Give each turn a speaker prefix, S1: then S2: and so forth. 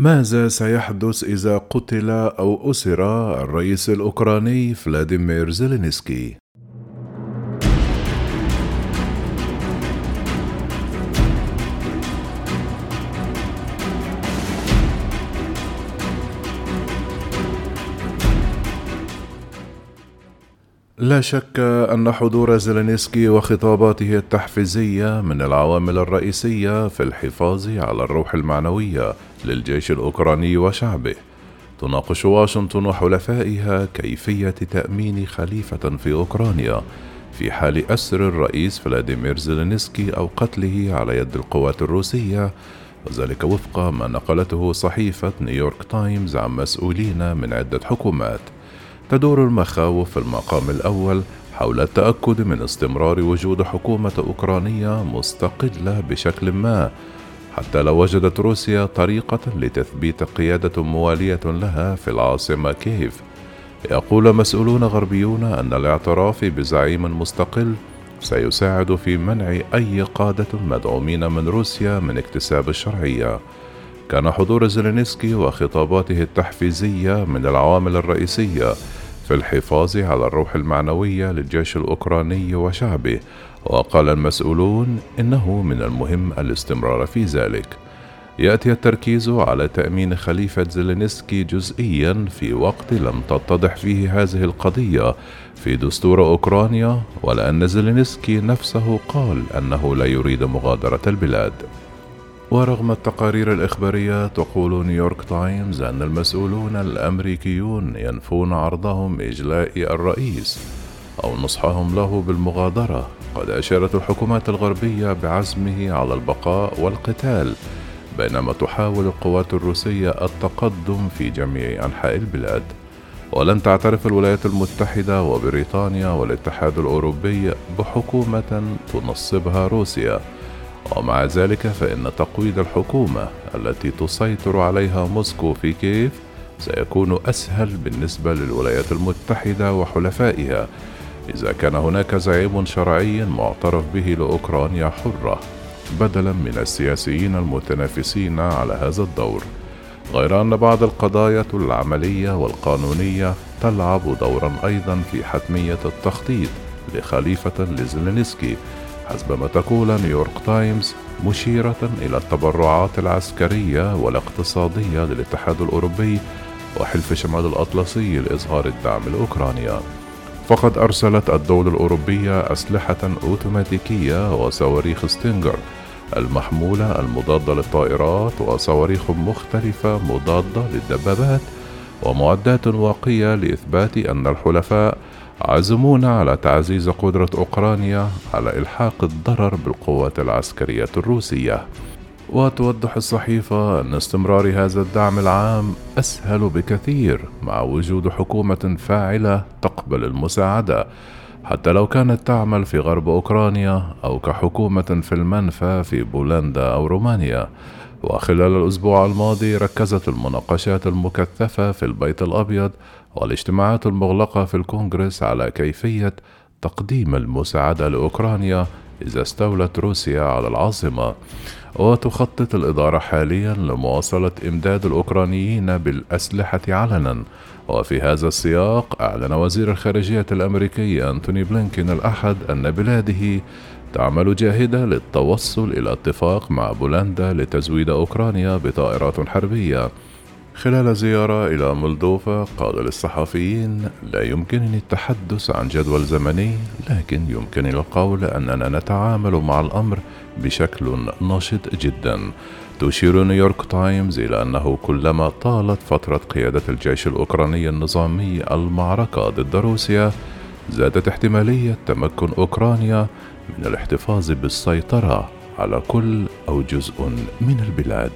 S1: ماذا سيحدث إذا قتل أو أسر الرئيس الأوكراني فلاديمير زيلينسكي؟ لا شك أن حضور زيلينسكي وخطاباته التحفيزية من العوامل الرئيسية في الحفاظ على الروح المعنوية للجيش الأوكراني وشعبه. تناقش واشنطن وحلفائها كيفية تأمين خليفة في أوكرانيا في حال أسر الرئيس فلاديمير زيلينسكي أو قتله على يد القوات الروسية وذلك وفق ما نقلته صحيفة نيويورك تايمز عن مسؤولين من عدة حكومات. تدور المخاوف في المقام الأول حول التأكد من استمرار وجود حكومة أوكرانية مستقلة بشكل ما حتى لو وجدت روسيا طريقة لتثبيت قيادة موالية لها في العاصمة كييف. يقول مسؤولون غربيون أن الاعتراف بزعيم مستقل سيساعد في منع أي قادة مدعومين من روسيا من اكتساب الشرعية. كان حضور زيلينسكي وخطاباته التحفيزية من العوامل الرئيسية في الحفاظ على الروح المعنوية للجيش الأوكراني وشعبه وقال المسؤولون إنه من المهم الاستمرار في ذلك. يأتي التركيز على تأمين خليفة زيلينسكي جزئيا في وقت لم تتضح فيه هذه القضية في دستور أوكرانيا ولأن زيلينسكي نفسه قال أنه لا يريد مغادرة البلاد. ورغم التقارير الإخبارية تقول نيويورك تايمز أن المسؤولون الأمريكيون ينفون عرضهم إجلاء الرئيس أو نصحهم له بالمغادرة. قد أشارت الحكومات الغربية بعزمه على البقاء والقتال بينما تحاول القوات الروسية التقدم في جميع أنحاء البلاد. ولن تعترف الولايات المتحدة وبريطانيا والاتحاد الأوروبي بحكومة تنصبها روسيا. ومع ذلك فإن تقويض الحكومة التي تسيطر عليها موسكو في كييف سيكون أسهل بالنسبة للولايات المتحدة وحلفائها إذا كان هناك زعيم شرعي معترف به لأوكرانيا حرة بدلا من السياسيين المتنافسين على هذا الدور. غير أن بعض القضايا العملية والقانونية تلعب دورا أيضا في حتمية التخطيط لخليفة لزلينسكي حسب ما تقول نيويورك تايمز مشيرة إلى التبرعات العسكرية والاقتصادية للاتحاد الأوروبي وحلف شمال الأطلسي لإظهار الدعم لأوكرانيا. فقد أرسلت الدولة الأوروبية أسلحة أوتوماتيكية وصواريخ ستينجر المحمولة المضادة للطائرات وصواريخ مختلفة مضادة للدبابات ومعدات واقية لإثبات أن الحلفاء عازمون على تعزيز قدرة أوكرانيا على إلحاق الضرر بالقوات العسكرية الروسية. وتوضح الصحيفة أن استمرار هذا الدعم العام أسهل بكثير مع وجود حكومة فاعلة تقبل المساعدة. حتى لو كانت تعمل في غرب أوكرانيا أو كحكومة في المنفى في بولندا أو رومانيا. وخلال الأسبوع الماضي ركزت المناقشات المكثفة في البيت الأبيض والاجتماعات المغلقة في الكونغرس على كيفية تقديم المساعدة لأوكرانيا إذا استولت روسيا على العاصمة. وتخطط الإدارة حاليا لمواصلة إمداد الأوكرانيين بالأسلحة علنا. وفي هذا السياق أعلن وزير الخارجية الأمريكي أنتوني بلينكين الأحد أن بلاده تعمل جاهدة للتوصل إلى اتفاق مع بولندا لتزويد أوكرانيا بطائرات حربية. خلال زيارة إلى مولدوفا قال للصحفيين لا يمكنني التحدث عن جدول زمني لكن يمكنني القول أننا نتعامل مع الأمر بشكل نشط جدا. تشير نيويورك تايمز إلى أنه كلما طالت فترة قيادة الجيش الأوكراني النظامي المعركة ضد روسيا زادت احتمالية تمكن أوكرانيا من الاحتفاظ بالسيطرة على كل أو جزء من البلاد.